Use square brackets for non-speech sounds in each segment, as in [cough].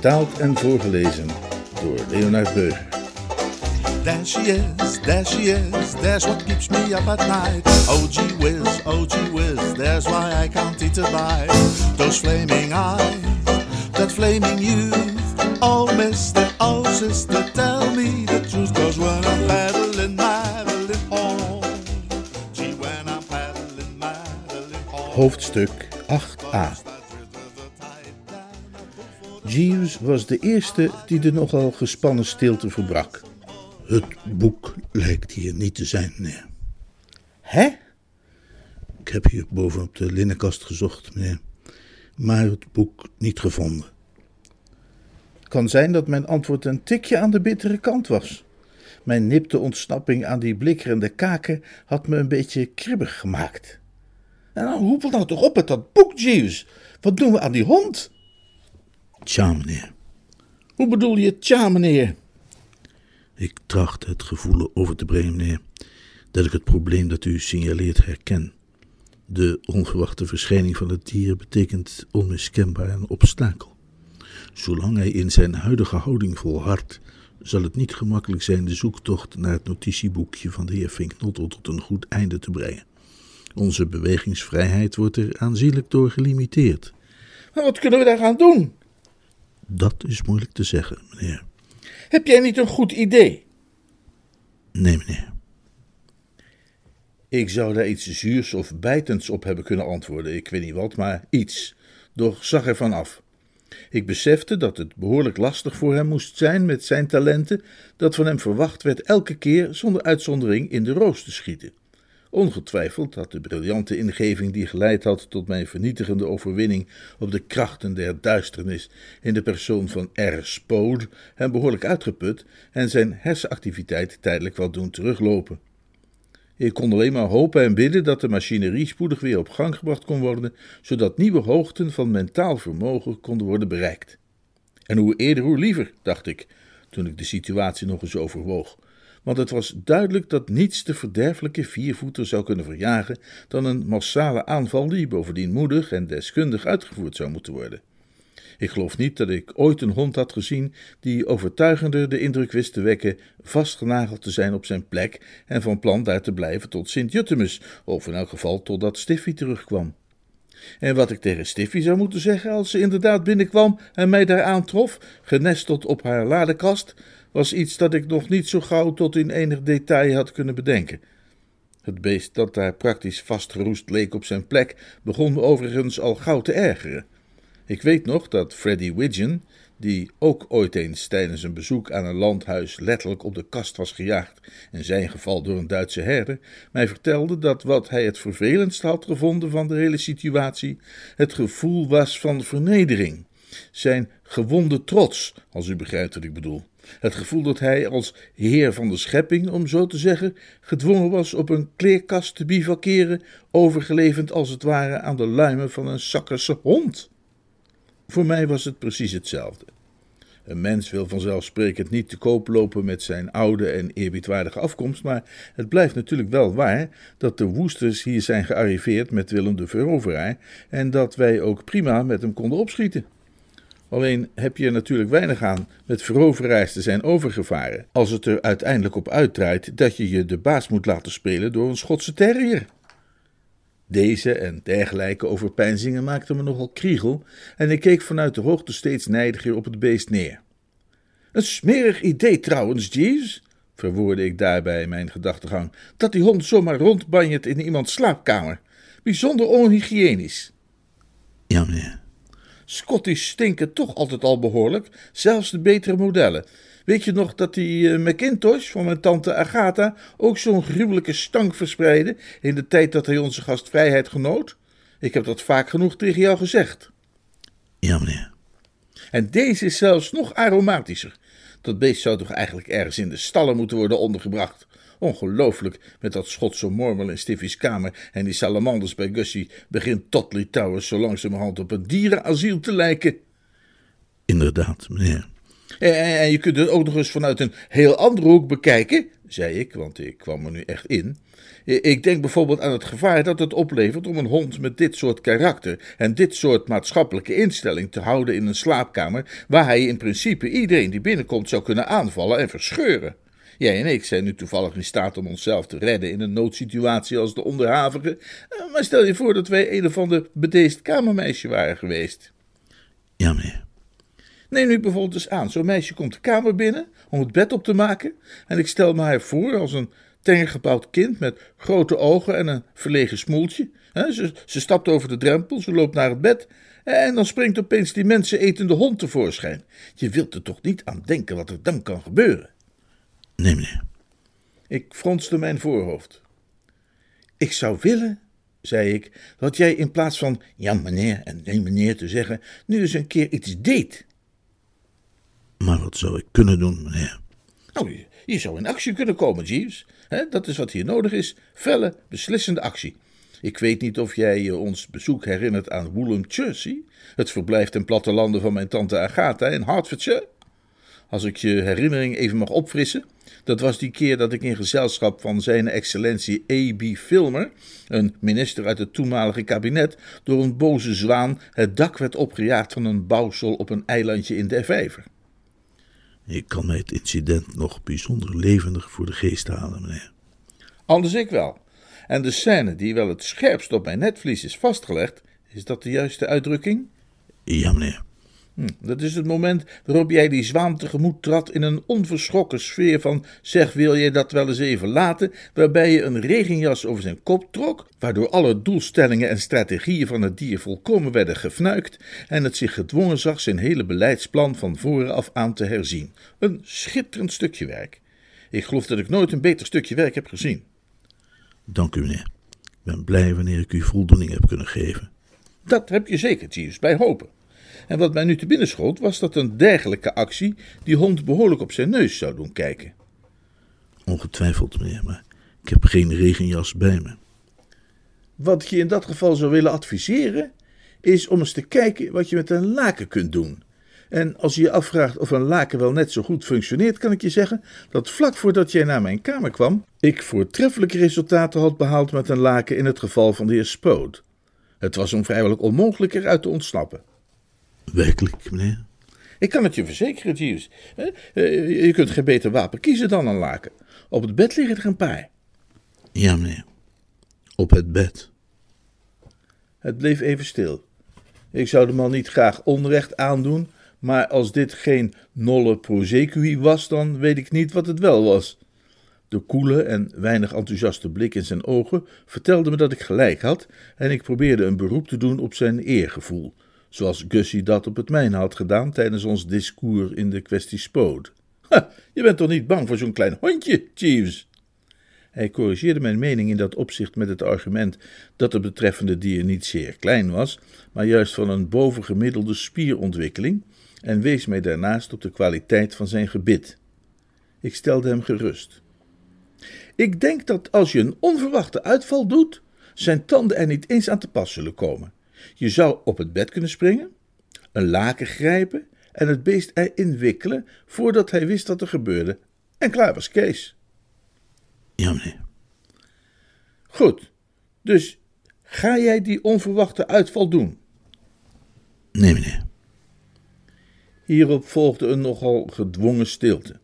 Vertaald en voorgelezen door Leonard Beuger. There she is, there she is, there's what keeps me up at night. Oh gee whiz, oh gee whiz, there's why I can't eat a bite. Those flaming eyes, that flaming youth. Oh mister, oh sister, tell me the truth. Cause when I'm paddling, paddling home. Gee, when I'm paddling, paddling home. Hoofdstuk 8a. Jeeves was de eerste die de nogal gespannen stilte verbrak. Het boek lijkt hier niet te zijn, meneer. Hè? Ik heb hier bovenop de linnenkast gezocht, meneer, maar het boek niet gevonden. Kan zijn dat mijn antwoord een tikje aan de bittere kant was. Mijn nipte ontsnapping aan die blikkerende kaken had me een beetje kribbig gemaakt. En dan hoepel nou toch op met dat boek, Jeeves. Wat doen we aan die hond? Tja, meneer. Hoe bedoel je tja, meneer? Ik tracht het gevoel over te brengen, meneer, dat ik het probleem dat u signaleert herken. De onverwachte verschijning van het dier betekent onmiskenbaar een obstakel. Zolang hij in zijn huidige houding volhardt, zal het niet gemakkelijk zijn de zoektocht naar het notitieboekje van de heer Finknotel tot een goed einde te brengen. Onze bewegingsvrijheid wordt er aanzienlijk door gelimiteerd. Maar wat kunnen we daar gaan doen? Dat is moeilijk te zeggen, meneer. Heb jij niet een goed idee? Nee, meneer. Ik zou daar iets zuurs of bijtends op hebben kunnen antwoorden, ik weet niet wat, maar iets. Doch zag ervan af. Ik besefte dat het behoorlijk lastig voor hem moest zijn met zijn talenten, dat van hem verwacht werd elke keer zonder uitzondering in de roos te schieten. Ongetwijfeld had de briljante ingeving die geleid had tot mijn vernietigende overwinning op de krachten der duisternis in de persoon van R. Spode hem behoorlijk uitgeput en zijn hersenactiviteit tijdelijk wat doen teruglopen. Ik kon alleen maar hopen en bidden dat de machinerie spoedig weer op gang gebracht kon worden, zodat nieuwe hoogten van mentaal vermogen konden worden bereikt. En hoe eerder hoe liever, dacht ik, toen ik de situatie nog eens overwoog want het was duidelijk dat niets de verderfelijke viervoeter zou kunnen verjagen dan een massale aanval die bovendien moedig en deskundig uitgevoerd zou moeten worden. Ik geloof niet dat ik ooit een hond had gezien die overtuigender de indruk wist te wekken vastgenageld te zijn op zijn plek en van plan daar te blijven tot Sint-Juttemus, of in elk geval totdat Stiffy terugkwam. En wat ik tegen Stiffy zou moeten zeggen als ze inderdaad binnenkwam en mij daar aantrof, genesteld op haar ladekast, was iets dat ik nog niet zo gauw tot in enig detail had kunnen bedenken. Het beest dat daar praktisch vastgeroest leek op zijn plek, begon me overigens al gauw te ergeren. Ik weet nog dat Freddy Widgeon, die ook ooit eens tijdens een bezoek aan een landhuis letterlijk op de kast was gejaagd, in zijn geval door een Duitse herder, mij vertelde dat wat hij het vervelendst had gevonden van de hele situatie het gevoel was van vernedering. Zijn gewonde trots, als u begrijpt wat ik bedoel. Het gevoel dat hij als heer van de schepping, om zo te zeggen, gedwongen was op een kleerkast te bivakeren, overgelevend als het ware aan de luimen van een zakkerse hond. Voor mij was het precies hetzelfde. Een mens wil vanzelfsprekend niet te koop lopen met zijn oude en eerbiedwaardige afkomst, maar het blijft natuurlijk wel waar dat de woesters hier zijn gearriveerd met Willem de Veroveraar en dat wij ook prima met hem konden opschieten. Alleen heb je er natuurlijk weinig aan met veroveraars te zijn overgevaren, als het er uiteindelijk op uitdraait dat je je de baas moet laten spelen door een Schotse terrier. Deze en dergelijke overpeinzingen maakten me nogal kriegel en ik keek vanuit de hoogte steeds nijdiger op het beest neer. Een smerig idee trouwens, Jeeves, verwoordde ik daarbij mijn gedachtegang, dat die hond zomaar rondbanjert in iemands slaapkamer. Bijzonder onhygiënisch. Ja. Scottish stinken toch altijd al behoorlijk, zelfs de betere modellen. Weet je nog dat die uh, Macintosh van mijn tante Agatha ook zo'n gruwelijke stank verspreidde in de tijd dat hij onze gastvrijheid genoot? Ik heb dat vaak genoeg tegen jou gezegd. Ja, meneer. En deze is zelfs nog aromatischer. Dat beest zou toch eigenlijk ergens in de stallen moeten worden ondergebracht. Ongelooflijk, met dat Schotse mormel in Stiffy's kamer en die salamanders bij Gussie begint Totley Towers zo langzamerhand op een dierenasiel te lijken. Inderdaad, meneer. En, en, je kunt het ook nog eens vanuit een heel andere hoek bekijken, zei ik, want ik kwam er nu echt in. Ik denk bijvoorbeeld aan het gevaar dat het oplevert om een hond met dit soort karakter en dit soort maatschappelijke instelling te houden in een slaapkamer, waar hij in principe iedereen die binnenkomt zou kunnen aanvallen en verscheuren. Jij en ik zijn nu toevallig in staat om onszelf te redden in een noodsituatie als de onderhavige, maar stel je voor dat wij een of ander bedeesd kamermeisje waren geweest. Ja, meneer. Neem nu bijvoorbeeld eens aan, zo'n meisje komt de kamer binnen om het bed op te maken en ik stel me haar voor als een tengergebouwd kind met grote ogen en een verlegen smoeltje. Ze, ze stapt over de drempel, ze loopt naar het bed en dan springt opeens die mensenetende hond tevoorschijn. Je wilt er toch niet aan denken wat er dan kan gebeuren? Nee, meneer. Ik fronste mijn voorhoofd. Ik zou willen, zei ik, dat jij in plaats van ja, meneer en nee, meneer te zeggen, nu eens een keer iets deed. Maar wat zou ik kunnen doen, meneer? Nou, je, je zou in actie kunnen komen, Jeeves. dat is wat hier nodig is: felle, beslissende actie. Ik weet niet of jij je ons bezoek herinnert aan Woolham Jersey, het verblijf ten plattelanden van mijn tante Agatha in Hertfordshire. Als ik je herinnering even mag opfrissen, dat was die keer dat ik in gezelschap van zijn excellentie A.B. Filmer, een minister uit het toenmalige kabinet, door een boze zwaan het dak werd opgejaagd van een bouwsel op een eilandje in de Vijver. Ik kan mij het incident nog bijzonder levendig voor de geest halen, meneer. Anders ik wel. En de scène die wel het scherpst op mijn netvlies is vastgelegd, is dat de juiste uitdrukking? Ja, meneer. Hm, dat is het moment waarop jij die zwaan tegemoet trad in een onverschrokken sfeer van zeg wil je dat wel eens even laten, waarbij je een regenjas over zijn kop trok, waardoor alle doelstellingen en strategieën van het dier volkomen werden gefnuikt en het zich gedwongen zag zijn hele beleidsplan van voren af aan te herzien. Een schitterend stukje werk. Ik geloof dat ik nooit een beter stukje werk heb gezien. Dank u, meneer. Ik ben blij wanneer ik u voldoening heb kunnen geven. Dat heb je zeker, Jeeves, bij hopen. En wat mij nu te binnen schoot, was dat een dergelijke actie die hond behoorlijk op zijn neus zou doen kijken. Ongetwijfeld, meneer, maar ik heb geen regenjas bij me. Wat ik je in dat geval zou willen adviseren, is om eens te kijken wat je met een laken kunt doen. En als je je afvraagt of een laken wel net zo goed functioneert, kan ik je zeggen dat vlak voordat jij naar mijn kamer kwam, ik voortreffelijke resultaten had behaald met een laken in het geval van de heer Spode. Het was hem vrijwel onmogelijk eruit te ontsnappen. Werkelijk, meneer? Ik kan het je verzekeren, Jeeves. Eh, je kunt geen beter wapen kiezen dan een laken. Op het bed liggen er een paar. Ja, meneer. Op het bed. Het bleef even stil. Ik zou de man niet graag onrecht aandoen, maar als dit geen nolle prosecui was, dan weet ik niet wat het wel was. De koele en weinig enthousiaste blik in zijn ogen vertelde me dat ik gelijk had en ik probeerde een beroep te doen op zijn eergevoel zoals Gussie dat op het mijne had gedaan tijdens ons discours in de kwestie Spood. je bent toch niet bang voor zo'n klein hondje, Jeeves? Hij corrigeerde mijn mening in dat opzicht met het argument dat het betreffende dier niet zeer klein was, maar juist van een bovengemiddelde spierontwikkeling, en wees mij daarnaast op de kwaliteit van zijn gebit. Ik stelde hem gerust. Ik denk dat als je een onverwachte uitval doet, zijn tanden er niet eens aan te pas zullen komen. Je zou op het bed kunnen springen, een laken grijpen en het beest erin wikkelen voordat hij wist wat er gebeurde. En klaar was Kees. Ja, meneer. Goed, dus ga jij die onverwachte uitval doen? Nee, meneer. Hierop volgde een nogal gedwongen stilte.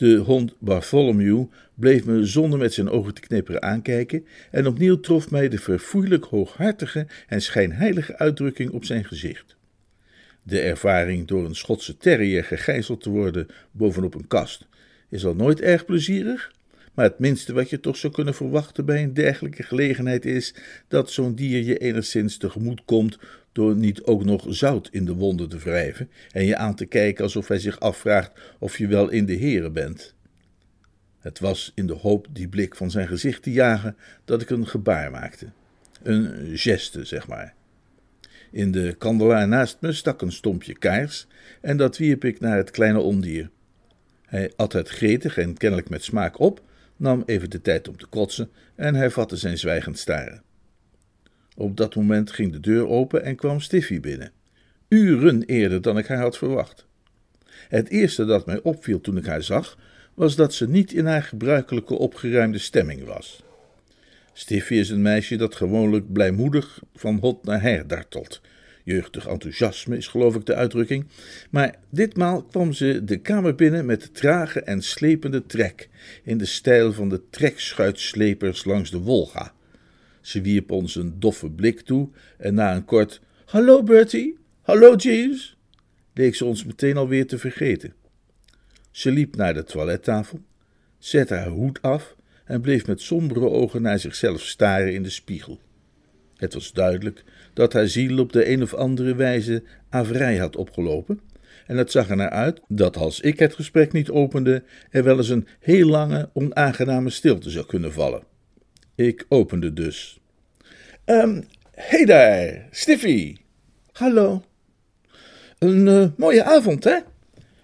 De hond Bartholomew bleef me zonder met zijn ogen te knipperen aankijken, en opnieuw trof mij de verfoeilijk hooghartige en schijnheilige uitdrukking op zijn gezicht. De ervaring door een Schotse terrier gegijzeld te worden bovenop een kast is al nooit erg plezierig, maar het minste wat je toch zou kunnen verwachten bij een dergelijke gelegenheid is dat zo'n dier je enigszins tegemoet komt door niet ook nog zout in de wonden te wrijven en je aan te kijken alsof hij zich afvraagt of je wel in de heren bent. Het was in de hoop die blik van zijn gezicht te jagen dat ik een gebaar maakte. Een geste, zeg maar. In de kandelaar naast me stak een stompje kaars en dat wierp ik naar het kleine ondier. Hij at het gretig en kennelijk met smaak op, nam even de tijd om te kotsen en hervatte zijn zwijgend staren. Op dat moment ging de deur open en kwam Stiffy binnen. Uren eerder dan ik haar had verwacht. Het eerste dat mij opviel toen ik haar zag, was dat ze niet in haar gebruikelijke opgeruimde stemming was. Stiffy is een meisje dat gewoonlijk blijmoedig van hot naar her dartelt. Jeugdig enthousiasme is geloof ik de uitdrukking, maar ditmaal kwam ze de kamer binnen met trage en slepende trek, in de stijl van de trekschuitslepers langs de Wolga. Ze wierp ons een doffe blik toe en na een kort Hallo Bertie, hallo Jeeves, leek ze ons meteen alweer te vergeten. Ze liep naar de toilettafel, zette haar hoed af en bleef met sombere ogen naar zichzelf staren in de spiegel. Het was duidelijk dat haar ziel op de een of andere wijze averij had opgelopen, en het zag er naar uit dat als ik het gesprek niet opende, er wel eens een heel lange, onaangename stilte zou kunnen vallen. Ik opende dus. Um, hey daar, Stiffy. Hallo. Een uh, mooie avond, hè?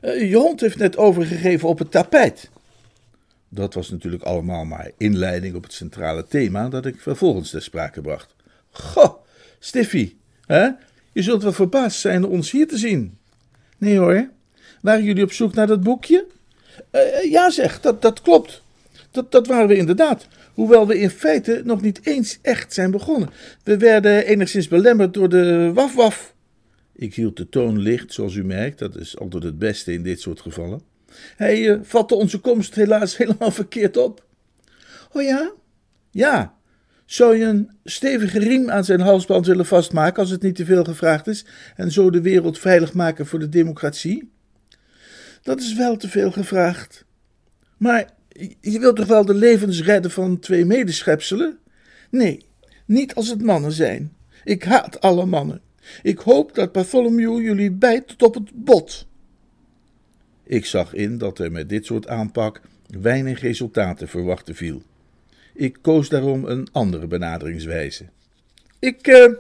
Uh, je hond heeft net overgegeven op het tapijt. Dat was natuurlijk allemaal maar inleiding op het centrale thema dat ik vervolgens ter sprake bracht. Goh, Stiffy, hè? je zult wel verbaasd zijn ons hier te zien. Nee hoor, waren jullie op zoek naar dat boekje? Uh, ja zeg, dat, dat klopt. Dat, dat waren we inderdaad. Hoewel we in feite nog niet eens echt zijn begonnen. We werden enigszins belemmerd door de waf-waf. Ik hield de toon licht, zoals u merkt, dat is altijd het beste in dit soort gevallen. Hij uh, vatte onze komst helaas [laughs] helemaal verkeerd op. Oh ja? Ja. Zou je een stevige riem aan zijn halsband willen vastmaken als het niet te veel gevraagd is en zo de wereld veilig maken voor de democratie? Dat is wel te veel gevraagd. Maar je wilt toch wel de levens redden van twee medeschepselen? Nee, niet als het mannen zijn. Ik haat alle mannen. Ik hoop dat Bartholomew jullie bijt tot op het bot. Ik zag in dat er met dit soort aanpak weinig resultaten verwachten viel. Ik koos daarom een andere benaderingswijze. Ik uh,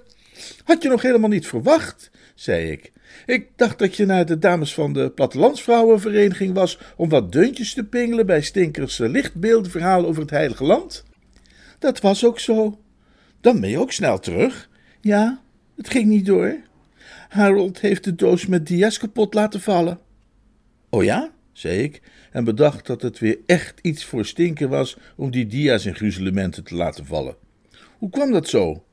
had je nog helemaal niet verwacht, zei ik. Ik dacht dat je naar de dames van de Plattelandsvrouwenvereniging was om wat deuntjes te pingelen bij Stinkers lichtbeeldenverhaal over het Heilige Land. Dat was ook zo. Dan ben je ook snel terug. Ja, het ging niet door. Harold heeft de doos met dia's kapot laten vallen. Oh ja, zei ik, en bedacht dat het weer echt iets voor Stinker was om die dia's in gruzelementen te laten vallen. Hoe kwam dat zo?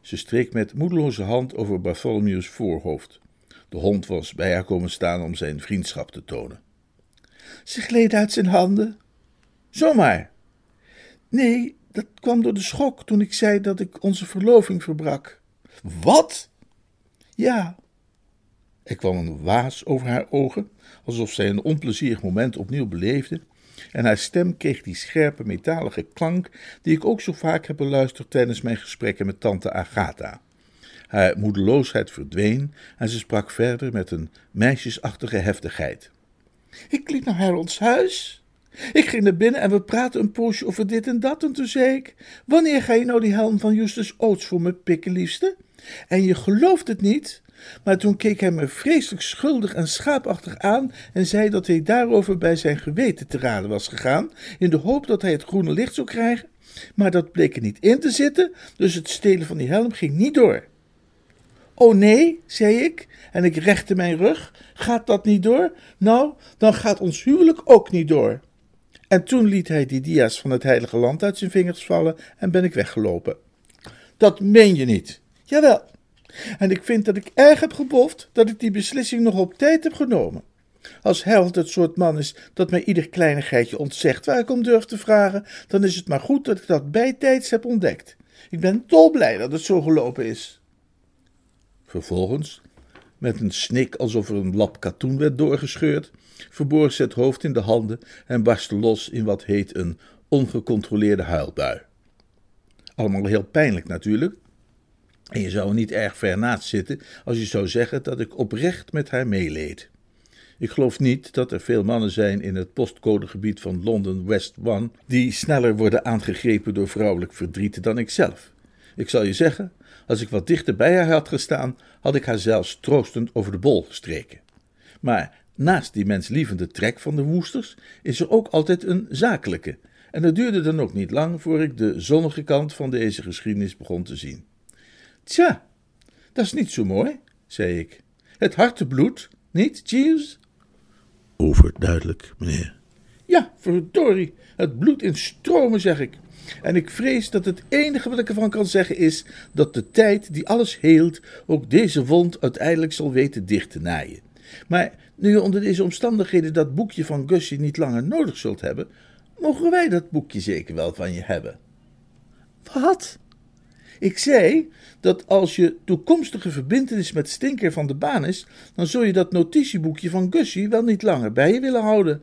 Ze streek met moedeloze hand over Bartholomew's voorhoofd. De hond was bij haar komen staan om zijn vriendschap te tonen. Ze gleed uit zijn handen. Zomaar. Nee, dat kwam door de schok toen ik zei dat ik onze verloving verbrak. Wat? Ja. Er kwam een waas over haar ogen, alsof zij een onplezierig moment opnieuw beleefde, en haar stem kreeg die scherpe metalige klank die ik ook zo vaak heb beluisterd tijdens mijn gesprekken met tante Agatha. Haar moedeloosheid verdween en ze sprak verder met een meisjesachtige heftigheid. Ik liep naar Harold's huis. Ik ging naar binnen en we praten een poosje over dit en dat. En toen zei ik: Wanneer ga je nou die helm van Justus Oates voor me pikken, liefste? En je gelooft het niet, maar toen keek hij me vreselijk schuldig en schaapachtig aan en zei dat hij daarover bij zijn geweten te raden was gegaan, in de hoop dat hij het groene licht zou krijgen. Maar dat bleek er niet in te zitten, dus het stelen van die helm ging niet door. Oh nee, zei ik, en ik rechtte mijn rug. Gaat dat niet door? Nou, dan gaat ons huwelijk ook niet door. En toen liet hij die dia's van het heilige land uit zijn vingers vallen en ben ik weggelopen. Dat meen je niet. Jawel. En ik vind dat ik erg heb geboft dat ik die beslissing nog op tijd heb genomen. Als Harold het soort man is dat mij ieder kleinigheidje ontzegt waar ik om durf te vragen, dan is het maar goed dat ik dat bijtijds heb ontdekt. Ik ben dolblij dat het zo gelopen is. Vervolgens, met een snik alsof er een lap katoen werd doorgescheurd, verborg ze het hoofd in de handen en barstte los in wat heet een ongecontroleerde huilbui. Allemaal heel pijnlijk natuurlijk, en je zou niet erg ver naast zitten als je zou zeggen dat ik oprecht met haar meeleed. Ik geloof niet dat er veel mannen zijn in het postcodegebied van London West One die sneller worden aangegrepen door vrouwelijk verdriet dan ikzelf. Ik zal je zeggen, Als ik wat dichter bij haar had gestaan, had ik haar zelfs troostend over de bol gestreken. Maar naast die menslievende trek van de woesters is er ook altijd een zakelijke, en het duurde dan ook niet lang voor ik de zonnige kant van deze geschiedenis begon te zien. Tja, dat is niet zo mooi, zei ik. Het hartebloed, niet, Jeeves? Overduidelijk, meneer. Ja, verdorie, het bloed in stromen, zeg ik. En ik vrees dat het enige wat ik ervan kan zeggen is dat de tijd die alles heelt ook deze wond uiteindelijk zal weten dicht te naaien. Maar nu je onder deze omstandigheden dat boekje van Gussie niet langer nodig zult hebben, mogen wij dat boekje zeker wel van je hebben. Wat? Ik zei dat als je toekomstige verbintenis met Stinker van de baan is, dan zul je dat notitieboekje van Gussie wel niet langer bij je willen houden.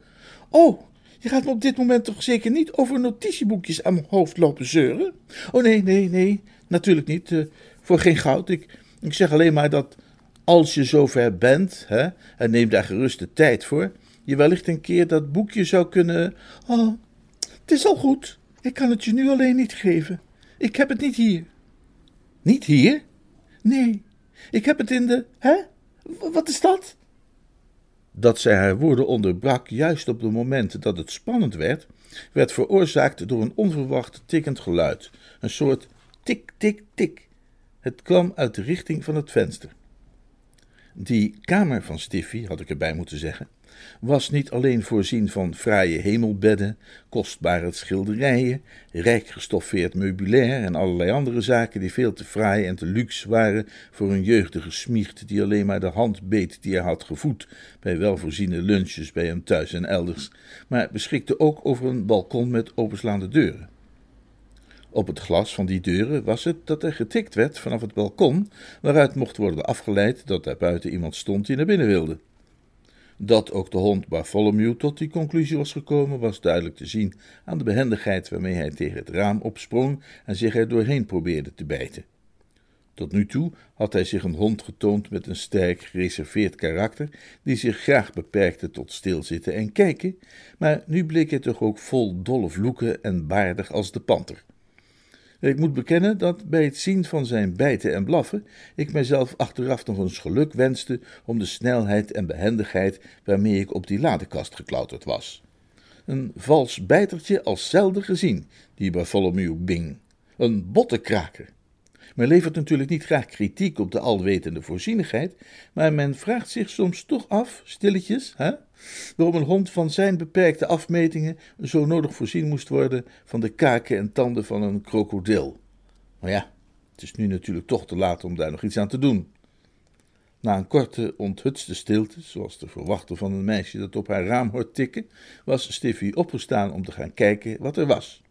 Oh, je gaat me op dit moment toch zeker niet over notitieboekjes aan mijn hoofd lopen zeuren? Oh nee, nee, nee, natuurlijk niet. Uh, voor geen goud. Ik, ik zeg alleen maar dat als je zover bent, hè, en neem daar gerust de tijd voor, je wellicht een keer dat boekje zou kunnen. Oh, het is al goed. Ik kan het je nu alleen niet geven. Ik heb het niet hier. Niet hier? Nee, ik heb het in de. Hè? Wat is dat? Dat zij haar woorden onderbrak juist op de momenten dat het spannend werd, werd veroorzaakt door een onverwacht tikkend geluid. Een soort tik, tik, tik. Het kwam uit de richting van het venster. Die kamer van Stiffy, had ik erbij moeten zeggen, was niet alleen voorzien van fraaie hemelbedden, kostbare schilderijen, rijk gestoffeerd meubilair en allerlei andere zaken die veel te fraai en te luxe waren voor een jeugdige smiecht die alleen maar de hand beet die hij had gevoed bij welvoorziene lunches bij hem thuis en elders, maar beschikte ook over een balkon met openslaande deuren. Op het glas van die deuren was het dat er getikt werd vanaf het balkon, waaruit mocht worden afgeleid dat daar buiten iemand stond die naar binnen wilde. Dat ook de hond Bartholomew tot die conclusie was gekomen, was duidelijk te zien aan de behendigheid waarmee hij tegen het raam opsprong en zich er doorheen probeerde te bijten. Tot nu toe had hij zich een hond getoond met een sterk gereserveerd karakter, die zich graag beperkte tot stilzitten en kijken, maar nu bleek hij toch ook vol dolle vloeken en baardig als de panter. Ik moet bekennen dat bij het zien van zijn bijten en blaffen ik mijzelf achteraf nog eens geluk wenste om de snelheid en behendigheid waarmee ik op die ladekast geklauterd was. Een vals bijtertje als zelden gezien, die Bartholomew Bing. Een bottenkraker. Men levert natuurlijk niet graag kritiek op de alwetende voorzienigheid, maar men vraagt zich soms toch af, stilletjes, hè, waarom een hond van zijn beperkte afmetingen zo nodig voorzien moest worden van de kaken en tanden van een krokodil. Maar ja, het is nu natuurlijk toch te laat om daar nog iets aan te doen. Na een korte, onthutste stilte, zoals te verwachten van een meisje dat op haar raam hoort tikken, was Stiffy opgestaan om te gaan kijken wat er was.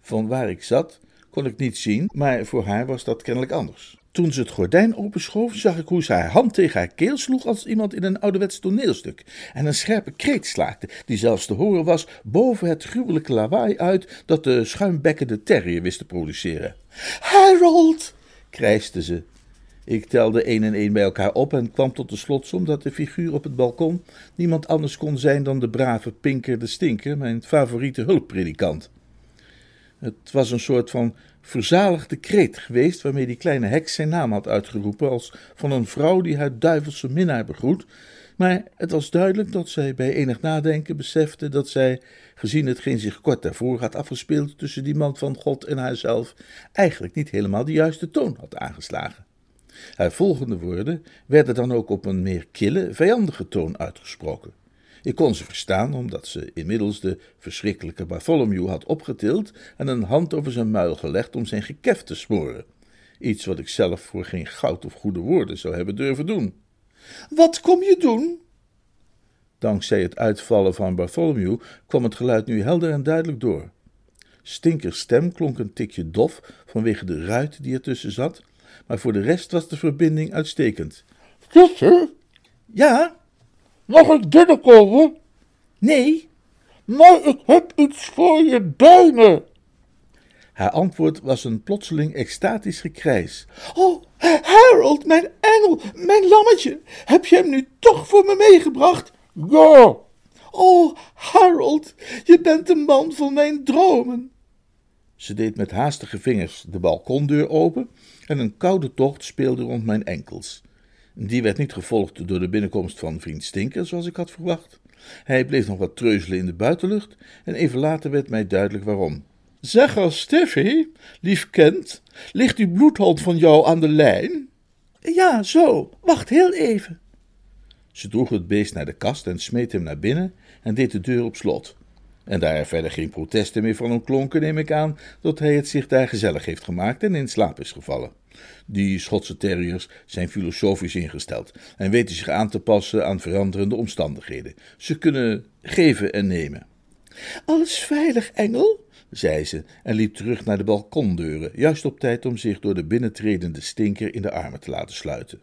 Van waar ik zat, kon ik niet zien, maar voor haar was dat kennelijk anders. Toen ze het gordijn openschoof, zag ik hoe ze haar hand tegen haar keel sloeg als iemand in een ouderwets toneelstuk en een scherpe kreet slaakte, die zelfs te horen was boven het gruwelijke lawaai uit dat de schuimbekkende terrier wist te produceren. Harold! krijste ze. Ik telde één en één bij elkaar op en kwam tot de slotsom dat de figuur op het balkon niemand anders kon zijn dan de brave Pinker de Stinker, mijn favoriete hulppredikant. Het was een soort van verzaligde kreet geweest waarmee die kleine heks zijn naam had uitgeroepen als van een vrouw die haar duivelse minnaar begroet, maar het was duidelijk dat zij bij enig nadenken besefte dat zij, gezien hetgeen zich kort daarvoor had afgespeeld tussen die man van God en haarzelf, eigenlijk niet helemaal de juiste toon had aangeslagen. Haar volgende woorden werden dan ook op een meer kille, vijandige toon uitgesproken. Ik kon ze verstaan, omdat ze inmiddels de verschrikkelijke Bartholomew had opgetild en een hand over zijn muil gelegd om zijn gekef te smoren. Iets wat ik zelf voor geen goud of goede woorden zou hebben durven doen. Wat kom je doen? Dankzij het uitvallen van Bartholomew kwam het geluid nu helder en duidelijk door. Stinkers stem klonk een tikje dof vanwege de ruit die ertussen zat, maar voor de rest was de verbinding uitstekend. Ja, Mag ik binnenkomen? Nee. Maar ik heb iets voor je benen. Haar antwoord was een plotseling extatisch gekrijs. Oh, Harold, mijn engel, mijn lammetje, heb je hem nu toch voor me meegebracht? Ja. Oh, Harold, je bent de man van mijn dromen. Ze deed met haastige vingers de balkondeur open en een koude tocht speelde rond mijn enkels. Die werd niet gevolgd door de binnenkomst van vriend Stinker, zoals ik had verwacht. Hij bleef nog wat treuzelen in de buitenlucht en even later werd mij duidelijk waarom. Zeg als Steffi, lief kind, ligt die bloedhond van jou aan de lijn? Ja, zo. Wacht heel even. Ze droeg het beest naar de kast en smeet hem naar binnen en deed de deur op slot. En daar er verder geen protesten meer van hem klonken, neem ik aan dat hij het zich daar gezellig heeft gemaakt en in slaap is gevallen. Die Schotse terriers zijn filosofisch ingesteld en weten zich aan te passen aan veranderende omstandigheden. Ze kunnen geven en nemen. Alles veilig, Engel? zei ze en liep terug naar de balkondeuren, juist op tijd om zich door de binnentredende stinker in de armen te laten sluiten.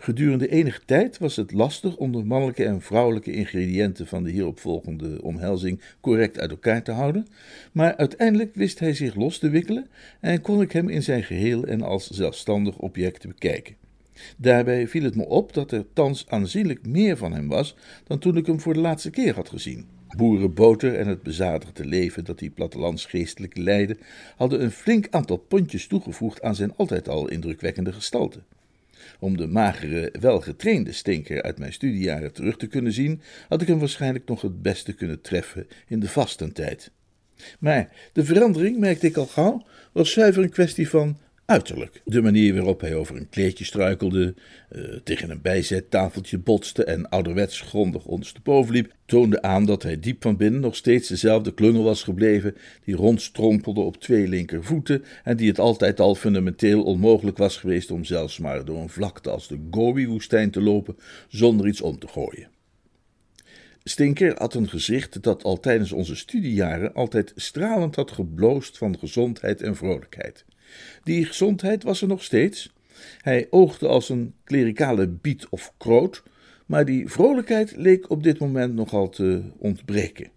Gedurende enige tijd was het lastig om de mannelijke en vrouwelijke ingrediënten van de hieropvolgende omhelzing correct uit elkaar te houden, maar uiteindelijk wist hij zich los te wikkelen en kon ik hem in zijn geheel en als zelfstandig object bekijken. Daarbij viel het me op dat er thans aanzienlijk meer van hem was dan toen ik hem voor de laatste keer had gezien. Boerenboter en het bezadigde leven dat die plattelandsgeestelijk leidde, hadden een flink aantal pondjes toegevoegd aan zijn altijd al indrukwekkende gestalte. Om de magere, welgetrainde stinker uit mijn studiejaren terug te kunnen zien, had ik hem waarschijnlijk nog het beste kunnen treffen in de vastentijd. Maar de verandering, merkte ik al gauw, was zuiver een kwestie van uiterlijk. De manier waarop hij over een kleedje struikelde, uh, tegen een bijzettafeltje botste en ouderwets grondig ondersteboven liep, toonde aan dat hij diep van binnen nog steeds dezelfde klungel was gebleven, die rondstrompelde op twee linkervoeten en die het altijd al fundamenteel onmogelijk was geweest om zelfs maar door een vlakte als de Gobi-woestijn te lopen zonder iets om te gooien. Stinker had een gezicht dat al tijdens onze studiejaren altijd stralend had gebloost van gezondheid en vrolijkheid. Die gezondheid was er nog steeds. Hij oogde als een klerikale biet of kroot, maar die vrolijkheid leek op dit moment nogal te ontbreken.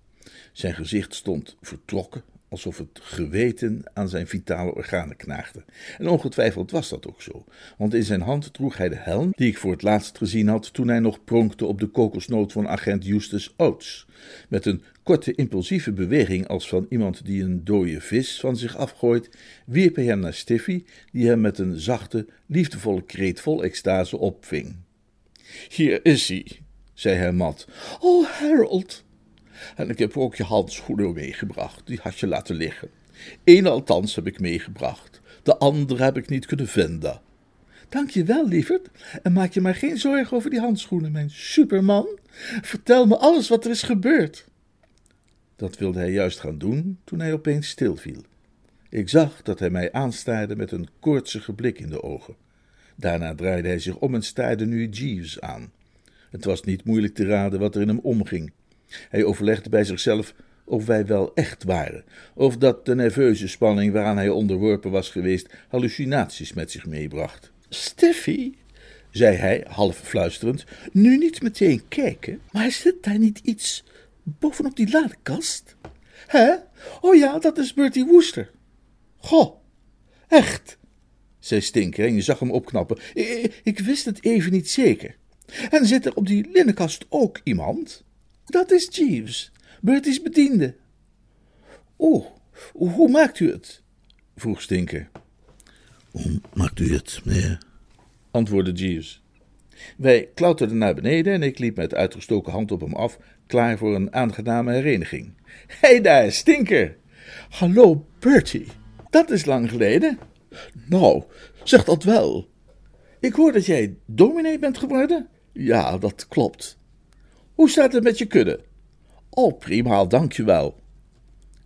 Zijn gezicht stond vertrokken, alsof het geweten aan zijn vitale organen knaagde. En ongetwijfeld was dat ook zo, want in zijn hand droeg hij de helm die ik voor het laatst gezien had toen hij nog pronkte op de kokosnoot van agent Justus Oates. Met een korte impulsieve beweging als van iemand die een dode vis van zich afgooit, wierp hij hem naar Stiffy, die hem met een zachte, liefdevolle kreet vol extase opving. Hier is hij, zei hij mat. Oh, Harold, en ik heb ook je handschoenen meegebracht, die had je laten liggen. Eén althans heb ik meegebracht, de andere heb ik niet kunnen vinden. Dank je wel, lieverd, en maak je maar geen zorgen over die handschoenen, mijn superman. Vertel me alles wat er is gebeurd. Dat wilde hij juist gaan doen toen hij opeens stilviel. Ik zag dat hij mij aanstaarde met een koortsige blik in de ogen. Daarna draaide hij zich om en staarde nu Jeeves aan. Het was niet moeilijk te raden wat er in hem omging. Hij overlegde bij zichzelf of wij wel echt waren, of dat de nerveuze spanning waaraan hij onderworpen was geweest hallucinaties met zich meebracht. Steffi, zei hij, half fluisterend, nu niet meteen kijken, maar zit daar niet iets bovenop die ladekast? Hè? Oh ja, dat is Bertie Woester. Goh, echt, zei Stinker en je zag hem opknappen. Ik, ik wist het even niet zeker. En zit er op die linnenkast ook iemand? Dat is Jeeves, Bertie's bediende. Oh, hoe maakt u het? vroeg Stinker. Hoe maakt u het, meneer? antwoordde Jeeves. Wij klauterden naar beneden en ik liep met uitgestoken hand op hem af, klaar voor een aangename hereniging. Hé hey daar, Stinker! Hallo, Bertie. Dat is lang geleden. Nou, zeg dat wel. Ik hoor dat jij dominee bent geworden? Ja, dat klopt. Hoe staat het met je kudde? Oh, prima, dankjewel.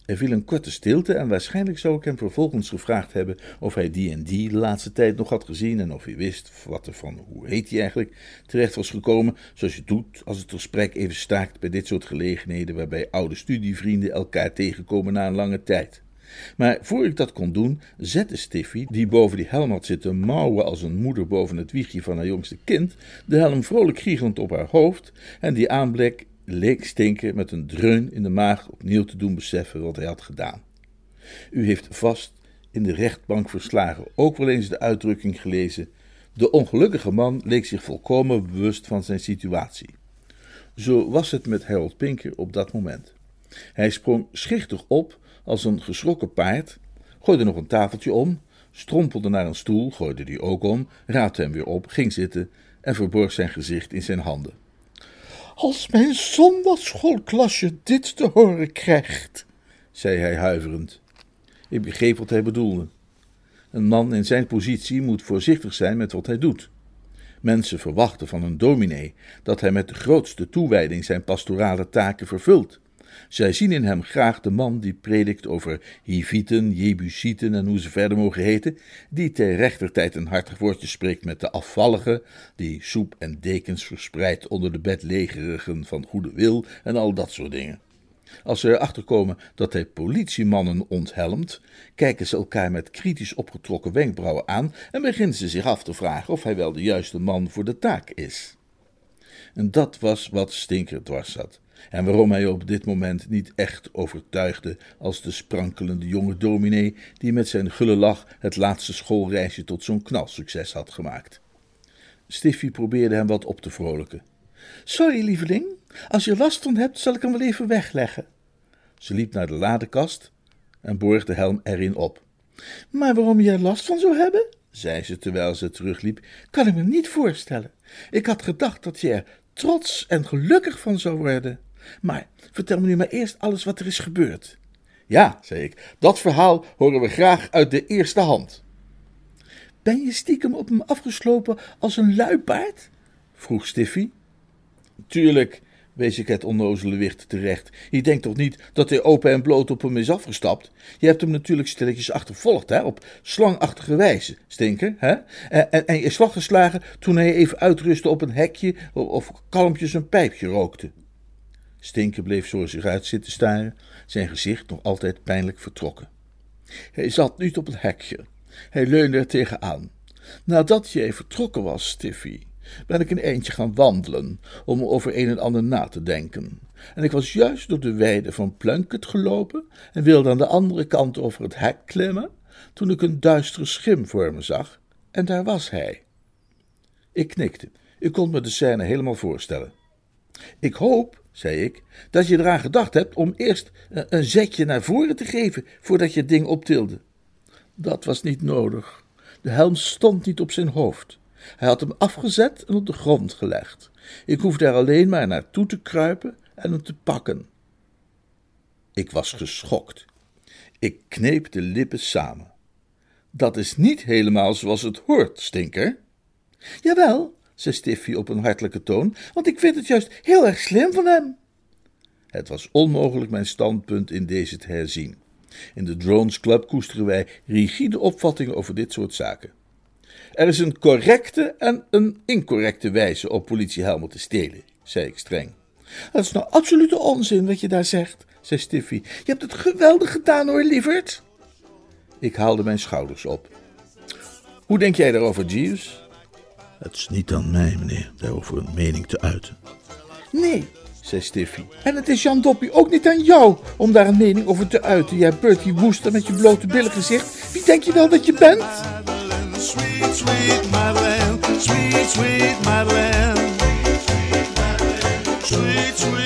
Er viel een korte stilte en waarschijnlijk zou ik hem vervolgens gevraagd hebben of hij die en die de laatste tijd nog had gezien en of hij wist wat er van, hoe heet hij eigenlijk, terecht was gekomen, zoals je doet als het gesprek even staakt bij dit soort gelegenheden waarbij oude studievrienden elkaar tegenkomen na een lange tijd. Maar voor ik dat kon doen, zette Stiffy, die boven die helm had zitten mouwen als een moeder boven het wiegje van haar jongste kind, de helm vrolijk giechelend op haar hoofd, en die aanblik leek Stinker met een dreun in de maag opnieuw te doen beseffen wat hij had gedaan. U heeft vast in de rechtbank verslagen ook wel eens de uitdrukking gelezen: de ongelukkige man leek zich volkomen bewust van zijn situatie. Zo was het met Harold Pinker op dat moment. Hij sprong schichtig op als een geschrokken paard, gooide nog een tafeltje om, strompelde naar een stoel, gooide die ook om, raapte hem weer op, ging zitten en verborg zijn gezicht in zijn handen. Als mijn zondagsschoolklasje dit te horen krijgt, zei hij huiverend. Ik begreep wat hij bedoelde. Een man in zijn positie moet voorzichtig zijn met wat hij doet. Mensen verwachten van een dominee dat hij met de grootste toewijding zijn pastorale taken vervult. Zij zien in hem graag de man die predikt over Hivieten, Jebusieten en hoe ze verder mogen heten, die ter rechtertijd een hartig woordje spreekt met de afvalligen, die soep en dekens verspreidt onder de bedlegerigen van goede wil en al dat soort dingen. Als ze erachter komen dat hij politiemannen onthelmt, kijken ze elkaar met kritisch opgetrokken wenkbrauwen aan en beginnen ze zich af te vragen of hij wel de juiste man voor de taak is. En dat was wat Stinker dwars zat, en waarom hij op dit moment niet echt overtuigde als de sprankelende jonge dominee die met zijn gulle lach het laatste schoolreisje tot zo'n knalsucces had gemaakt. Stiffy probeerde hem wat op te vrolijken. Sorry, lieveling, als je last van hebt, zal ik hem wel even wegleggen. Ze liep naar de ladekast en borg de helm erin op. Maar waarom je er last van zou hebben, zei ze terwijl ze terugliep, kan ik me niet voorstellen. Ik had gedacht dat je er trots en gelukkig van zou worden. Maar vertel me nu maar eerst alles wat er is gebeurd. Ja, zei ik, dat verhaal horen we graag uit de eerste hand. Ben je stiekem op hem afgeslopen als een luipaard? vroeg Stiffy. Tuurlijk, wees ik het onnozele wicht terecht. Je denkt toch niet dat hij open en bloot op hem is afgestapt? Je hebt hem natuurlijk stilletjes achtervolgd, hè, op slangachtige wijze, stinker, hè? En, en, en je slag geslagen toen hij even uitrustte op een hekje of kalmpjes een pijpje rookte. Stinker bleef zo zich uit zitten staren, zijn gezicht nog altijd pijnlijk vertrokken. Hij zat niet op het hekje. Hij leunde er tegenaan. Nadat jij vertrokken was, Stiffy, ben ik een eindje gaan wandelen om over een en ander na te denken. En ik was juist door de weide van Plunket gelopen en wilde aan de andere kant over het hek klimmen, toen ik een duistere schim voor me zag, en daar was hij. Ik knikte. Ik kon me de scène helemaal voorstellen. Ik hoop, zei ik, dat je eraan gedacht hebt om eerst een zetje naar voren te geven voordat je het ding optilde. Dat was niet nodig. De helm stond niet op zijn hoofd. Hij had hem afgezet en op de grond gelegd. Ik hoefde er alleen maar naartoe te kruipen en hem te pakken. Ik was geschokt. Ik kneep de lippen samen. Dat is niet helemaal zoals het hoort, stinker. Jawel, zei Stiffy op een hartelijke toon, want ik vind het juist heel erg slim van hem. Het was onmogelijk mijn standpunt in deze te herzien. In de Drones Club koesteren wij rigide opvattingen over dit soort zaken. Er is een correcte en een incorrecte wijze op politiehelmen te stelen, zei ik streng. Dat is nou absolute onzin wat je daar zegt, zei Stiffy. Je hebt het geweldig gedaan hoor, lieverd. Ik haalde mijn schouders op. Hoe denk jij daarover, Jeeves? Het is niet aan mij, meneer, daarover een mening te uiten. Nee, zei Stiffy. En het is Jan Doppie ook niet aan jou om daar een mening over te uiten. Jij Bertie Woester met je blote billen gezicht. Wie denk je wel dat je bent? Sweet, sweet Madeleine, sweet, sweet Madeleine. Sweet, sweet